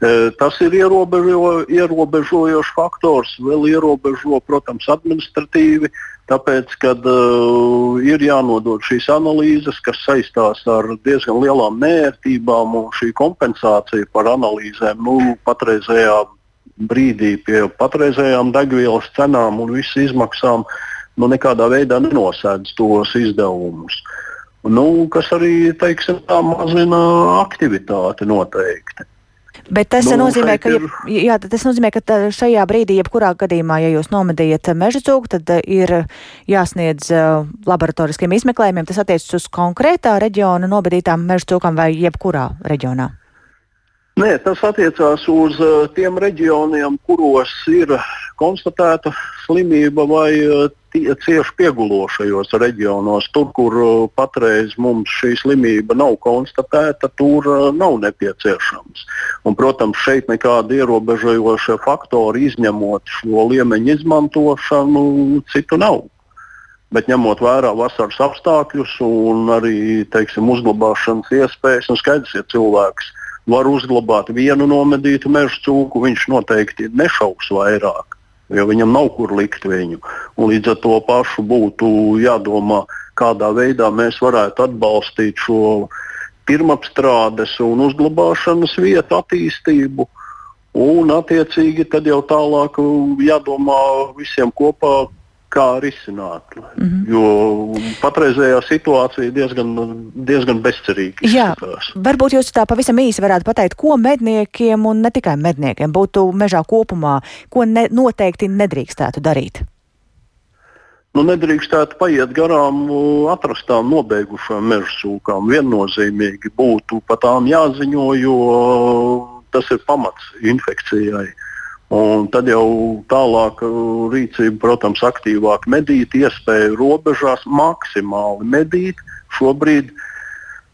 E, tas ir ierobežo, ierobežojošs faktors, vēl ierobežo, protams, administratīvi. Tāpēc, kad uh, ir jānodod šīs analīzes, kas saistās ar diezgan lielām nērtībām, un šī kompensācija par analīzēm nu, patreizējā brīdī pie patreizējām degvielas cenām un visas izmaksām nu, nekādā veidā nenosēdz tos izdevumus. Nu, kas arī teiksim, tā, mazina aktivitāti noteikti. Bet tas nu, nozīmē, ka, ir... jā, tas nozīmē, ka šajā brīdī, jebkurā gadījumā, ja jūs nomedījat meža cūku, tad eh, ir jāsniedz uh, laboratoriskiem izmeklējumiem. Tas attiecas uz konkrētā reģiona nobedītām meža cūkām vai jebkurā reģionā? Nē, tas attiecās uz uh, tiem reģioniem, kuros ir konstatēta slimība vai uh, cieši piegulošajos reģionos. Tur, kur uh, patreiz mums šī slimība nav konstatēta, tur nav nepieciešams. Un, protams, šeit nekāda ierobežojoša faktora izņemot šo liemeņu izmantošanu, citu nav. Bet ņemot vērā vasaras apstākļus un arī teiksim, uzglabāšanas iespējas, un skaidrs, ja cilvēks var uzglabāt vienu nomedītu meža cūku, viņš noteikti nešaus vairāk jo viņam nav kur likt viņu. Un līdz ar to pašu būtu jādomā, kādā veidā mēs varētu atbalstīt šo pirmapstrādes un uzglabāšanas vietu attīstību. Un, attiecīgi, tad jau tālāk jādomā visiem kopā, kā risināt. Mm -hmm. Jo patreizējā situācija diezgan, diezgan bezcerīga. Jā, varbūt jūs tā pavisam īsi varētu pateikt, ko medniekiem un ne tikai medniekiem būtu mežā kopumā, ko ne, noteikti nedrīkstētu darīt. Nu, nedrīkstētu paiet garām atrastām nobeigušām meža sūkām. Viennozīmīgi būtu par tām jāziņo, jo tas ir pamats infekcijai. Un tad jau tālāk rīcība, protams, aktīvāk medīt, iespēju robežās maksimāli medīt. Šobrīd uh,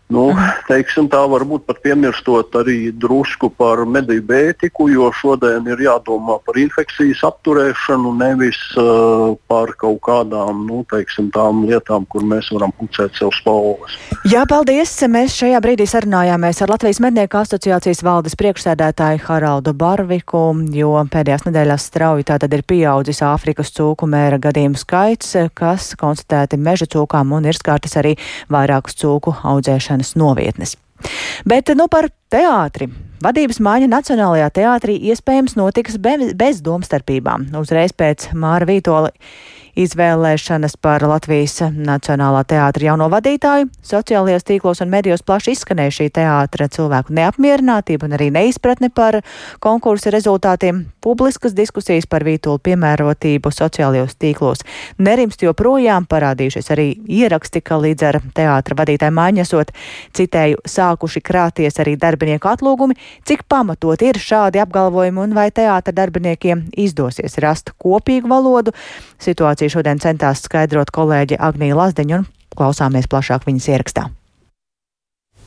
Nu, teiksim, tā varbūt pat piemirstot arī drusku par medību ētiku, jo šodien ir jādomā par infekcijas apturēšanu, nevis uh, par kaut kādām nu, teiksim, lietām, kur mēs varam pucēt sev spalvas. Jā, paldies! Mēs šajā brīdī sarunājāmies ar Latvijas mednieku asociācijas valdes priekšsēdētāju Haraldu Barviku, jo pēdējās nedēļās strauji tātad ir pieaudzis Āfrikas cūku mēra gadījumu skaits, kas konstatēti meža cūkām un ir skārtas arī vairākas cūku audzēšanas ikdienas novietnes. Bet nu par teātri. Vadības maiņa Nacionālajā teātrī iespējams notiks bez domstarpībām. Uzreiz pēc Māra Vītola izvēlēšanas par Latvijas Nacionālā teātra jauno vadītāju. Sociālajos tīklos un medijos plaši izskanēja šī teātra cilvēku neapmierinātība un arī neizpratne par konkursa rezultātiem. Publiskas diskusijas par vītulu piemērotību sociālajos tīklos nerimst joprojām parādījušies arī ieraksti, ka līdz ar teātra vadītāju maiņasot, citēju, sākuši krāties arī darbinieku atlūgumi, cik pamatot ir šādi apgalvojumi un vai teātra darbiniekiem izdosies rast kopīgu valodu. Situācija šodien centās skaidrot kolēģi Agnija Lazdeņa un klausāmies plašāk viņas ierakstā.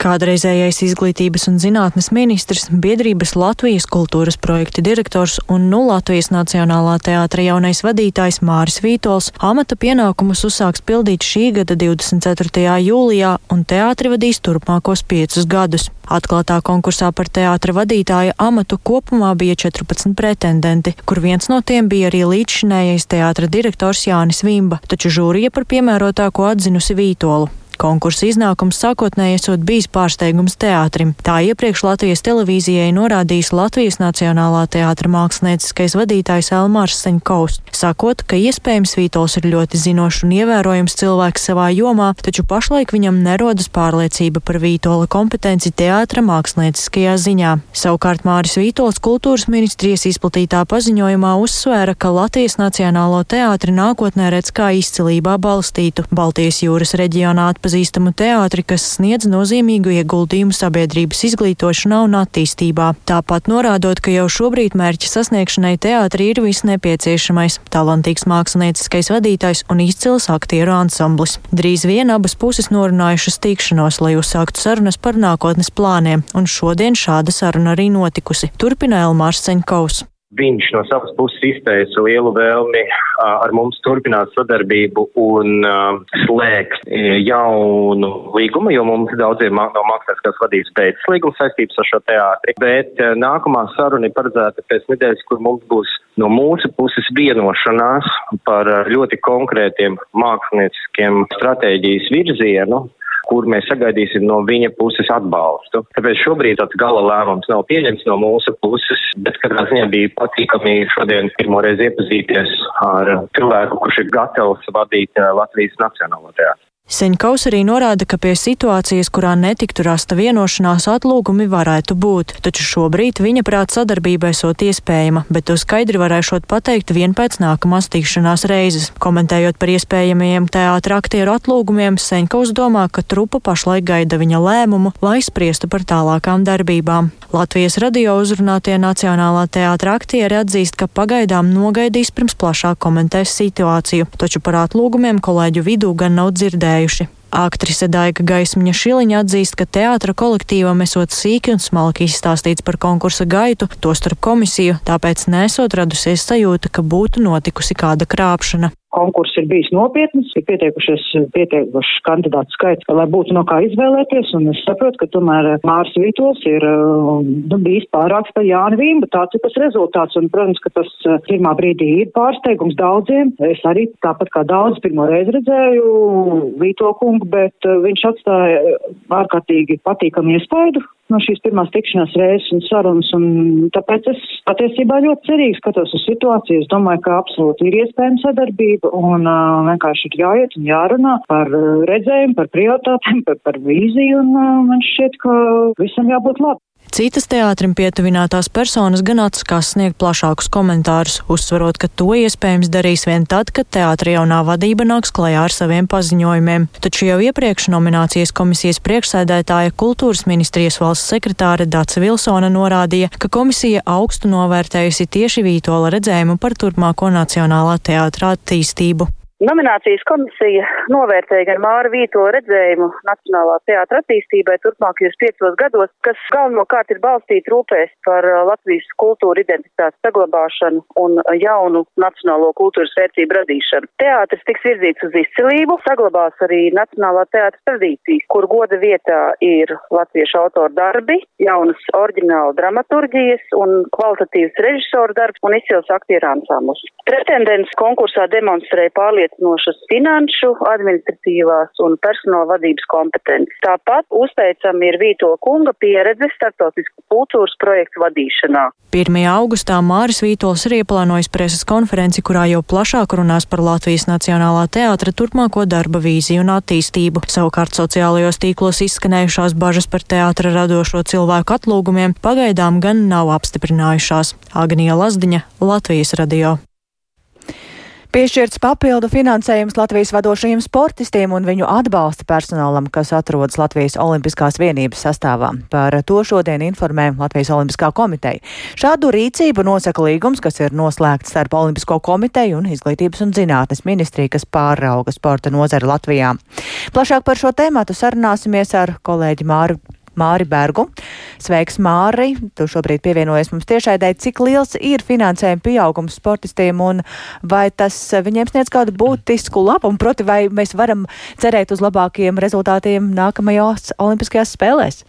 Kādreizējais izglītības un zinātnes ministrs, biedrības Latvijas kultūras projekta direktors un nu Latvijas Nacionālā teātra jaunais vadītājs Māris Vītols amata pienākumus uzsāks pildīt šī gada 24. jūlijā un teātri vadīs turpmākos piecus gadus. Atklātā konkursā par teātra vadītāja amatu kopumā bija 14 pretendenti, kur viens no tiem bija arī līdzšinējais teātra direktors Jānis Vimba, taču žūrija par piemērotāko atzinusi Vītolu. Konkursa iznākums sākotnēji esot bijis pārsteigums teātrim. Tā iepriekš Latvijas televīzijai norādījis Latvijas Nacionālā teātra mākslinieckais vadītājs Elmārs Seņkovs, sakot, ka iespējams Vītols ir ļoti zinošs un ievērojams cilvēks savā jomā, taču pašlaik viņam nerodas pārliecība par Vītola kompetenci teātra mākslinieckajā ziņā. Savukārt Māris Vītols kultūras ministrijas izplatītā paziņojumā uzsvēra, ka Latvijas Nacionālo teātri nākotnē redz kā izcilībā balstītu Baltijas jūras reģionā atpazīstamo atpazīstamu teātri, kas sniedz nozīmīgu ieguldījumu sabiedrības izglītošanā un attīstībā. Tāpat norādot, ka jau šobrīd mērķa sasniegšanai teātri ir viss nepieciešamais - talantīgs mākslinieckais vadītājs un izcils aktieru ansamblis. Drīz vien abas puses norunājušas tikšanos, lai uzsāktu sarunas par nākotnes plāniem, un šodien šāda saruna arī notikusi. Turpina Elmārs Ceņkaus. Viņš no savas puses izteica lielu vēlmi ar mums turpināt sadarbību un slēgt jaunu līgumu, jo mums daudziem no mākslinieckās vadības beidzas līguma saistības ar šo teātri. Bet nākamā saruna ir paredzēta pēc nedēļas, kur mums būs no mūsu puses vienošanās par ļoti konkrētiem mākslinieciskiem stratēģijas virzienu, kur mēs sagaidīsim no viņa puses atbalstu. Tāpēc šobrīd tāds gala lēmums nav pieņemts no mūsu puses, bet katrā ziņā bija patīkami šodien pirmoreiz iepazīties ar cilvēku, kurš ir gatavs vadīt eh, Latvijas Nacionālo teātru. Seņkaus arī norāda, ka pie situācijas, kurā netiktu rasta vienošanās, atlūgumi varētu būt, taču šobrīd viņa prāt sadarbība esot iespējama, bet to skaidri varēšot pateikt vien pēc nākamās tikšanās reizes. Komentējot par iespējamajiem teātra aktieru atlūgumiem, Seņkaus domā, ka trupa pašlaik gaida viņa lēmumu, lai spriestu par tālākām darbībām. Latvijas radio uzrunātie Nacionālā teātra aktieri atzīst, ka pagaidām nogaidīs pirms plašāk komentēs situāciju, taču par atlūgumiem kolēģu vidū gan nav dzirdējuši dzirdējuši. Aktrise Daiga Gaismiņa Šiliņa atzīst, ka teātra kolektīvam esot sīki un smalki izstāstīts par konkursa gaitu, tostarp komisiju, tāpēc nesot radusies sajūta, ka būtu notikusi kāda krāpšana konkurss ir bijis nopietns, ir pieteikušies pieteikuši kandidātu skaits, lai būtu no kā izvēlēties, un es saprotu, ka tomēr Mārs Vītols ir nu, bijis pārāks par Jāni Vīmbu, tāds ir tas rezultāts, un, protams, ka tas uh, pirmā brīdī ir pārsteigums daudziem. Es arī tāpat kā daudz pirmo reizi redzēju Vīto kungu, bet viņš atstāja ārkārtīgi patīkamu iespaidu no šīs pirmās tikšanās reizes un sarunas, un tāpēc es patiesībā ļoti cerīgi skatos uz situāciju. Es domāju, ka absolūti ir iespējama sadarbība un uh, vienkārši ir jāiet un jārunā par redzējumu, par prioritātēm, par, par vīziju, un uh, man šķiet, ka visam jābūt labi. Citas teātrim pietuvinātās personas gan atskās sniegt plašākus komentārus, uzsverot, ka to iespējams darīs vien tad, kad teātra jaunā vadība nāks klajā ar saviem paziņojumiem. Taču jau iepriekš nominācijas komisijas priekšsēdētāja kultūras ministrijas valsts sekretāre Dāca Vilsona norādīja, ka komisija augstu novērtējusi tieši Vītola redzējumu par turpmāko nacionālā teātra attīstību. Nominācijas komisija novērtēja gan Māra Vīto redzējumu Nacionālā teātra attīstībai turpmākajos piecos gados, kas galvenokārt ir balstīti rūpēs par uh, Latvijas kultūra identitātes saglabāšanu un jaunu nacionālo kultūras vērtību radīšanu. Teātris tiks virzīts uz izcilību, saglabās arī Nacionālā teātra tradīcijas, kur goda vietā ir latviešu autoru darbi, jaunas oriģināla dramaturgijas un kvalitatīvs režisoru darbs un izcils aktieru ansamblis. Pretendents konkursā demonstrēja pārliecību pārliecinošas finanšu, administratīvās un personāla vadības kompetences. Tāpat uzteicami ir Vīto kunga pieredze starptautisku kultūras projektu vadīšanā. 1. augustā Māris Vītols ir ieplānojis preses konferenci, kurā jau plašāk runās par Latvijas Nacionālā teātra turpmāko darba vīziju un attīstību. Savukārt sociālajos tīklos izskanējušās bažas par teātra radošo cilvēku atlūgumiem pagaidām gan nav apstiprinājušās. Agnija Lazdiņa, Latvijas radio. Piešķirts papildu finansējums Latvijas vadošajiem sportistiem un viņu atbalsta personālam, kas atrodas Latvijas Olimpiskās vienības sastāvā. Par to šodien informē Latvijas Olimpiskā komiteja. Šādu rīcību nosaka līgums, kas ir noslēgts starp Olimpisko komiteju un Izglītības un zinātnes ministriju, kas pārauga sporta nozari Latvijā. Plašāk par šo tēmatu sarunāsimies ar kolēģi Māru Māri Bergu. Sveiks, Māri! Tu šobrīd pievienojies mums tiešaidē. Cik liels ir finansējuma pieaugums sportistiem un vai tas viņiem sniedz kādu būtisku labumu? Proti, vai mēs varam cerēt uz labākiem rezultātiem nākamajās Olimpiskajās spēlēs?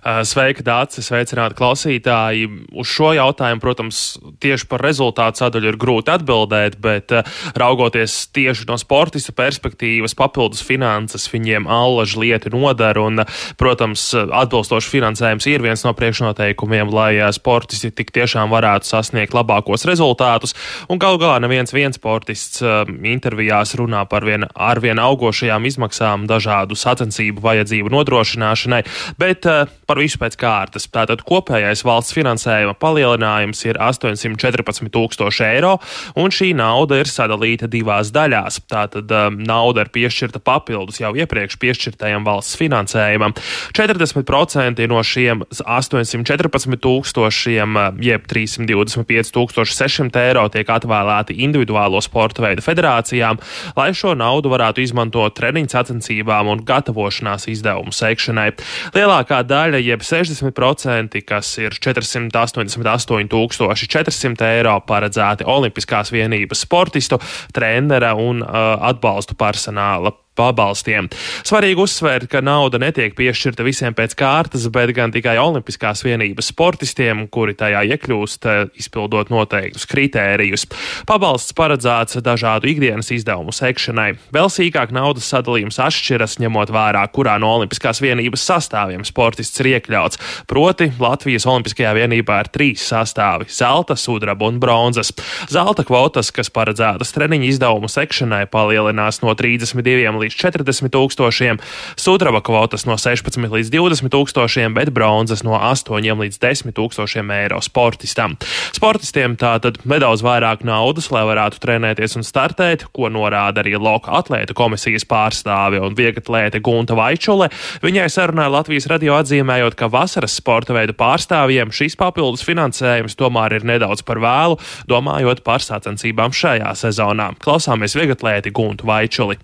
Uh, sveika, Dārcis, sveicināti klausītāji. Uz šo jautājumu, protams, tieši par rezultātu sadaļu ir grūti atbildēt, bet uh, raugoties tieši no sportista perspektīvas, papildus finanses viņiem allaž lieti nodara, un, protams, atbilstoši finansējums ir viens no priekšnoteikumiem, lai uh, sportisti tik tiešām varētu sasniegt labākos rezultātus, un galu galā neviens viens sportists intervijās runā par vien, ar vien augošajām izmaksām dažādu sacensību vajadzību nodrošināšanai, bet par visu pēc kārtas. Tātad kopējais valsts finansējuma palielinājums ir 814 tūkstoši eiro, un šī nauda ir sadalīta divās daļās. Tātad um, nauda ir piešķirta papildus jau iepriekš piešķirtajam valsts finansējumam. 40% no šiem 814 tūkstošiem, uh, jeb 325 600 eiro tiek atvēlēti individuālo sporta veidu federācijām, lai šo naudu varētu izmantot treniņu sacensībām un gatavošanās izdevumu sekšanai. Lielākā daļa, jeb 60%, kas ir 488,400 eiro, paredzēti Olimpiskās vienības sportistu, trenera un uh, atbalstu personāla pabalstiem. Svarīgi uzsvērt, ka nauda netiek piešķirta visiem pēc kārtas, bet gan tikai Olimpiskās vienības sportistiem, kuri tajā iekļūst, eh, izpildot noteiktus kritērijus. Pabalsts paredzēts dažādu ikdienas izdevumu sekšanai. Vēl sīkāk naudas sadalījums atšķiras, ņemot vērā, kurā no Olimpiskās vienības sastāviem sportists ir iekļauts. Proti, Latvijas Olimpiskajā vienībā ir trīs sastāvi - zelta, sudraba un bronzas. Zelta kvotas, kas paredzētas treniņu izdevumu sekšanai, palielinās no 32 līdz 40 tūkstošiem, sudraba kvotas no 16 līdz 20 tūkstošiem, bet bronzas no 8 līdz 10 tūkstošiem eiro sportistam. Sportistiem tātad nedaudz vairāk naudas, lai varētu trenēties un startēt, ko norāda arī Loka atlēta komisijas pārstāve un vieglatlēte Gunta Vaičule. Viņai sarunāja Latvijas radio atzīmējot, ka vasaras sporta veidu pārstāvjiem šis papildus finansējums tomēr ir nedaudz par vēlu, domājot par sacensībām šajā sezonā. Klausāmies vieglatlēti Guntu Vaičuli.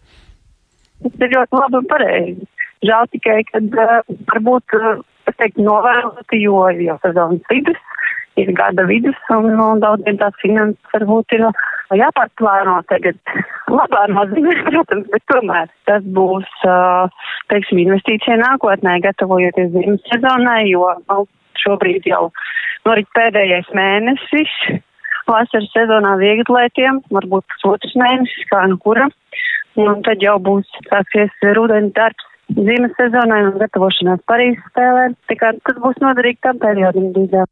Tas ir ļoti labi un pareizi. Žēl tikai, ka uh, varbūt, uh, es teiktu, novēloti, jo jau sezonas vidus ir gada vidus un, un daudziem tās finanses varbūt ir jāpārplāno tagad. Labā nozīmē, <laughs> protams, bet tomēr tas būs, uh, teiksim, investīcija nākotnē, gatavojoties ziemas sezonai, jo nu, šobrīd jau norit pēdējais mēnesis vasaras sezonā vieglatlētiem, varbūt pusotrs mēnesis, kā nu kuram un tad jau būs sāksies rudeņa darbs. ziemas sezonai un gatavošanās Parīzes spēlēm. Tā kā tas būs noderīgi tam periodam drīzāk.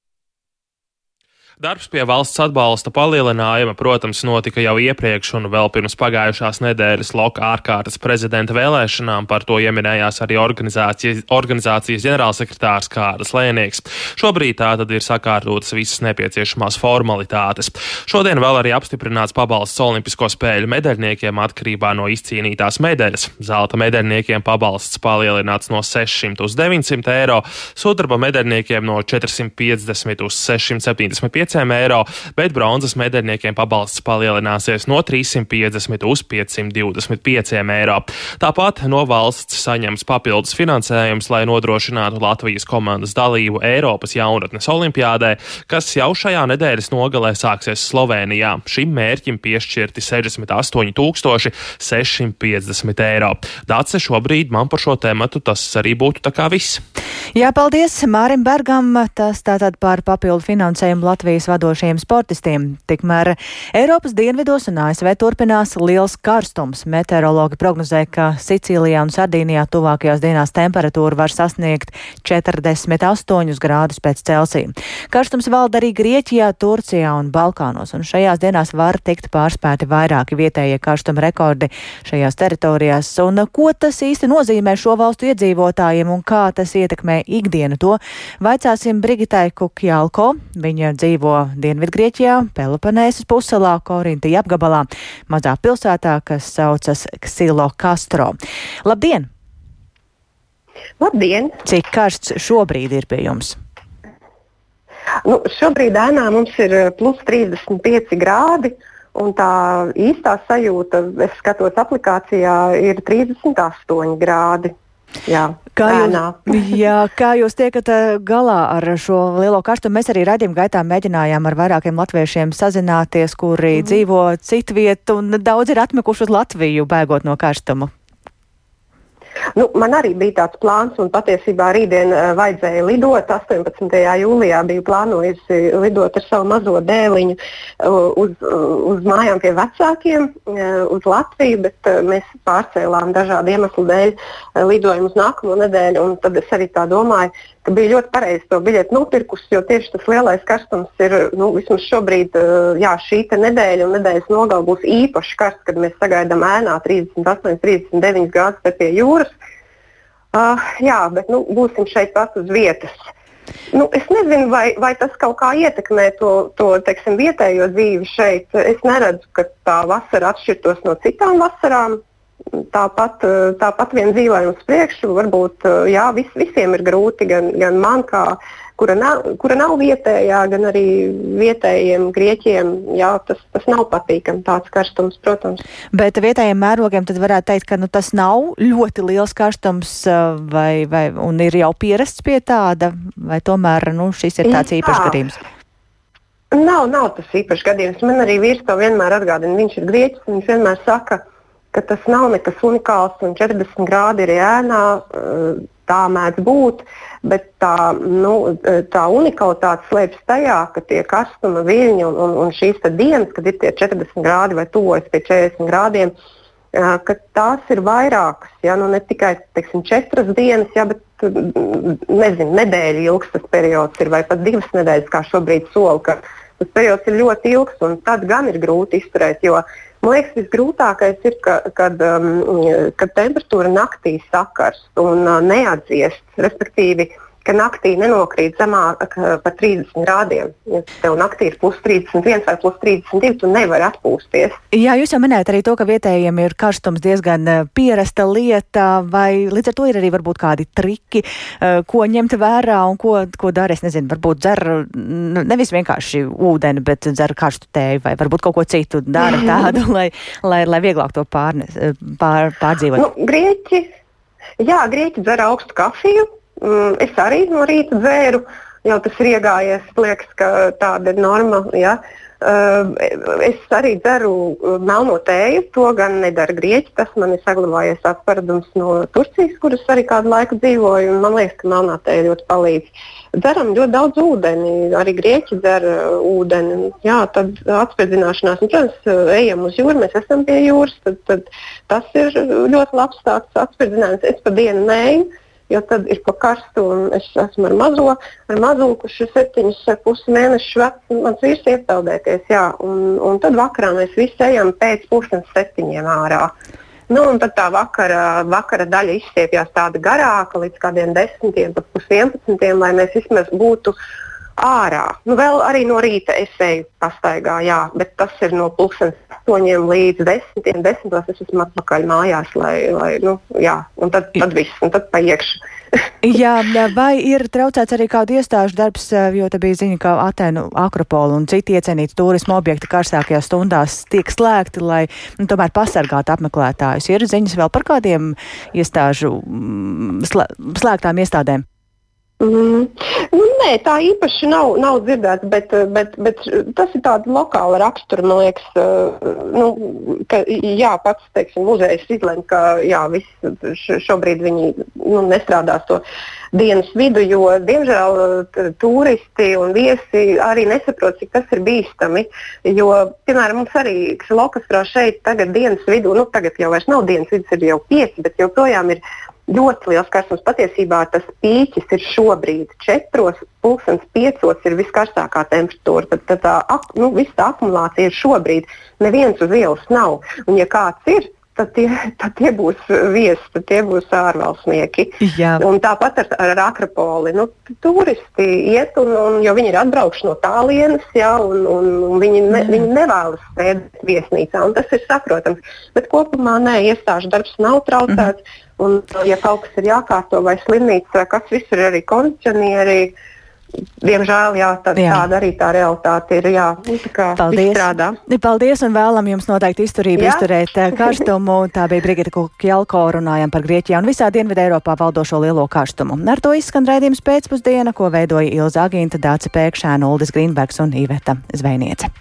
Darbs pie valsts atbalsta palielinājuma, protams, notika jau iepriekš un vēl pirms pagājušās nedēļas loka ārkārtas prezidenta vēlēšanām. Par to ieminējās arī organizācijas, organizācijas ģenerālsekretārs Kārlis Lēnieks. Šobrīd tā tad ir sakārtotas visas nepieciešamās formalitātes. Šodien vēl arī apstiprināts pabalsts Olimpisko spēļu medaļniekiem atkarībā no izcīnītās medaļas. Zelta medaļniekiem pabalsts palielināts no 600 uz 900 eiro, sudraba medaļniekiem no 450 uz 675 eiro, bet bronzas medaļniekiem pabalsts palielināsies no 350 uz 525 eiro. Tāpat no valsts saņems papildus finansējums, lai nodrošinātu Latvijas komandas dalību Eiropas jaunatnes olimpiādē, kas jau šajā nedēļas nogalē sāksies Slovenijā. Šim mērķim piešķirti 68 650 eiro. Dace šobrīd man par šo tēmatu tas arī būtu tā kā viss. Jā, paldies Mārim Bergam. Tas tātad par papildu finansējumu Latvijas vadošajiem sportistiem. Tikmēr Eiropas dienvidos un ASV turpinās liels karstums. Meteorologi prognozē, ka Sicīlijā un Sardīnijā tuvākajās dienās temperatūra var sasniegt 48 grādus pēc Celsija. Karstums valda arī Grieķijā, Turcijā un Balkānos, un šajās dienās var tikt pārspēti vairāki vietējie karstuma rekordi šajās teritorijās. Un ko tas īsti nozīmē šo valstu iedzīvotājiem un kā tas ietekmē ikdienu. To vaicāsim Brigitai Kukjalko. Viņa dzīvo Dienvidgrieķijā, Peloponēsas puselā, Korintija apgabalā, mazā pilsētā, kas saucas Ksilo Castro. Labdien! Labdien! Cik karsts šobrīd ir pie jums? Nu, šobrīd ēnā mums ir plus 35 grādi. Un tā īstā sajūta, es skatos aplikācijā, ir 38 grādi. Jā, kā, jūs, jā, kā jūs tiekat galā ar šo lielo karstumu? Mēs arī redzījuma gaitā mēģinājām ar vairākiem latviešiem sazināties, kuri mm. dzīvo citvietu, un daudz ir atmekuši uz Latviju, bēgot no karstuma. Nu, man arī bija tāds plāns, un patiesībā rītdien uh, vajadzēja lidot. 18. jūlijā biju plānojusi lidot ar savu mazo dēliņu uh, uz, uh, uz mājām pie vecākiem, uz Latviju, bet mēs pārcēlām dažādu iemeslu dēļ lidojumu uz nākamo nedēļu. Tad es arī tā domāju, ka bija ļoti pareizi to biļeti nopirkus, jo tieši tas lielais karstums ir nu, vismaz šobrīd, jā, šī nedēļa un nedēļas nogala būs īpaši karsts, kad mēs sagaidām ēnā 38, 39 grādus pie jūras. Uh, jā, bet nu, būsim šeit pat uz vietas. Nu, es nezinu, vai, vai tas kaut kā ietekmē to, to teiksim, vietējo dzīvi šeit. Es neredzu, ka tā vasara atšķirtos no citām vasarām tāpat, tāpat vien dzīvojam uz priekšu. Varbūt jā, vis, visiem ir grūti, gan, gan man, kā, kura, nav, kura nav vietējā, gan arī vietējiem grieķiem. Jā, tas, tas nav patīkami, tāds karstums, protams. Bet vietējiem mērogiem tad varētu teikt, ka nu, tas nav ļoti liels karstums, vai, vai, un ir jau pierasts pie tāda, vai tomēr nu, šis ir tāds īpašs gadījums. Nav, nav tas īpašs gadījums. Man arī vīrs to vienmēr atgādina. Viņš ir grieķis. Viņš vienmēr saka, ka ka tas nav nekas unikāls un 40 grādi ir ēnā. Eh, tā mēdz būt, bet tā, nu, tā unikalitāte slēpjas tajā, ka tie karstuma viļņi un, un, un šīs dienas, kad ir tie 40 grādi vai tuvojas pie 40 grādiem, eh, ka tās ir vairākas. Ja? Nu, ne tikai teiksim, četras dienas, ja, bet mm, nezinu, nedēļa ilgs tas periods ir, vai pat divas nedēļas, kā šobrīd sola. Tas periods ir ļoti ilgs, un tad gan ir grūti izturēt. Jo Man liekas, visgrūtākais ir, ka, kad, um, kad temperatūra naktī sakars un uh, neatdziest, respektīvi, ka naktī nenokrīt zemāk par 30 grādiem. Ja tev naktī ir plus 31 vai plus 32, tu nevari atpūsties. Jā, jūs jau minējat arī to, ka vietējiem ir karstums diezgan eh, pierasta lieta, vai līdz ar to ir arī varbūt kādi triki, eh, ko ņemt vērā un ko, ko dara. Es nezinu, varbūt dzer nevis vienkārši ūdeni, bet dzer karstu tēju vai varbūt kaut ko citu dara <laughs> tādu, lai, lai, lai vieglāk to pārnes, eh, pār, pārdzīvot. Nu, grieķi, jā, grieķi dzer augstu kafiju Mm, es arī no rīta dzēru, jau tas ir iegājies. Liekas, ka tāda ir norma. Ja? Es arī dzeru melno tēju, to gan nedara grieķi. Tas man ir saglabājies tāds paradums no Turcijas, kuras arī kādu laiku dzīvoju. Man liekas, ka melnā tēja ļoti palīdz. Dzeram ļoti daudz ūdeni, arī grieķi dzer ūdeni. Jā, tad atspērdzināšanās, un, protams, ejam uz jūru, mēs esam pie jūras. Tad, tad tas ir ļoti labs tāds atspērdzinājums. Es pa dienu neju jo tad ir pa karstu. Es esmu ar mazo, ar mazo, kurš ir septiņus pusi mēnešus vecs. Mans vīrs ir iepeldēties, jā, un, un tad vakarā mēs visi ejam pēc pusdienas septiņiem ārā. Nu, un tad tā vakara, vakara daļa izstiepjas tāda garāka, līdz kādiem desmitiem, pat pusdienas, lai mēs vismaz būtu ārā. Nu, vēl arī no rīta es eju pastaigā, jā, bet tas ir no pusdienas astoņiem līdz desmitiem. Desmitos es esmu atpakaļ mājās, lai, lai nu, jā, un tad, tad viss, un tad paiekšu. <laughs> Jā, vai ir traucēts arī kādu iestāžu darbs, jo te bija ziņa, ka Atēnu akropola un citi iecienīti turismu objekti karstākajās stundās tiek slēgti, lai nu, tomēr pasargātu apmeklētājus. Ir ziņas vēl par kādiem iestāžu mm, slēgtām iestādēm? Mm. Nu, nē, tā īpaši nav, nav dzirdēts, bet, bet, bet tas ir tāds lokāla rakstura. Man liekas, nu, ka jā, pats teiksim, muzejs izlemj, ka jā, viss šobrīd viņi nu, nestrādās to dienas vidu, jo diemžēl turisti un viesi arī nesaprot, cik tas ir bīstami. Jo, piemēram, mums arī Kslokastrā šeit tagad dienas vidū, nu tagad jau vairs nav dienas vidus, ir jau pieci, bet joprojām ir ļoti liels karstums. Patiesībā tas pīķis ir šobrīd 4, pulkstenis 5 ir viskarstākā temperatūra. Tad, tad tā, nu, visa tā akumulācija ir šobrīd. Neviens uz ielas nav. Un, ja kāds ir, tad tie, tad tie būs viesi, tad tie būs ārvalstnieki. Jā. Un tāpat ar, ar Akropoli. Nu, turisti iet, un, un, jo viņi ir atbraukuši no tālienes, ja, un, un, un viņi, ne, viņi nevēlas sēdēt viesnīcā. Tas ir saprotams. Bet kopumā nē, iestāžu darbs nav traucēts. Mm. Un, ja kaut kas ir jākārto vai slimnīca, vai kas visur ir arī kondicionieri, Diemžēl jā, tā, jā. tāda arī tā realitāte ir. Jā, nu, Paldies. Paldies un vēlam jums noteikti izturību jā. izturēt eh, karstumu. Tā bija Brigita Kjelko, runājam par Grieķiju un visā Dienvidē Eiropā valdošo lielo karstumu. Ar to izskan raidījums pēcpusdiena, ko veidoja Ilza Agīnta, Dāca Pēkšēna, Uldis Grīnbergs un Iveta Zvejniece.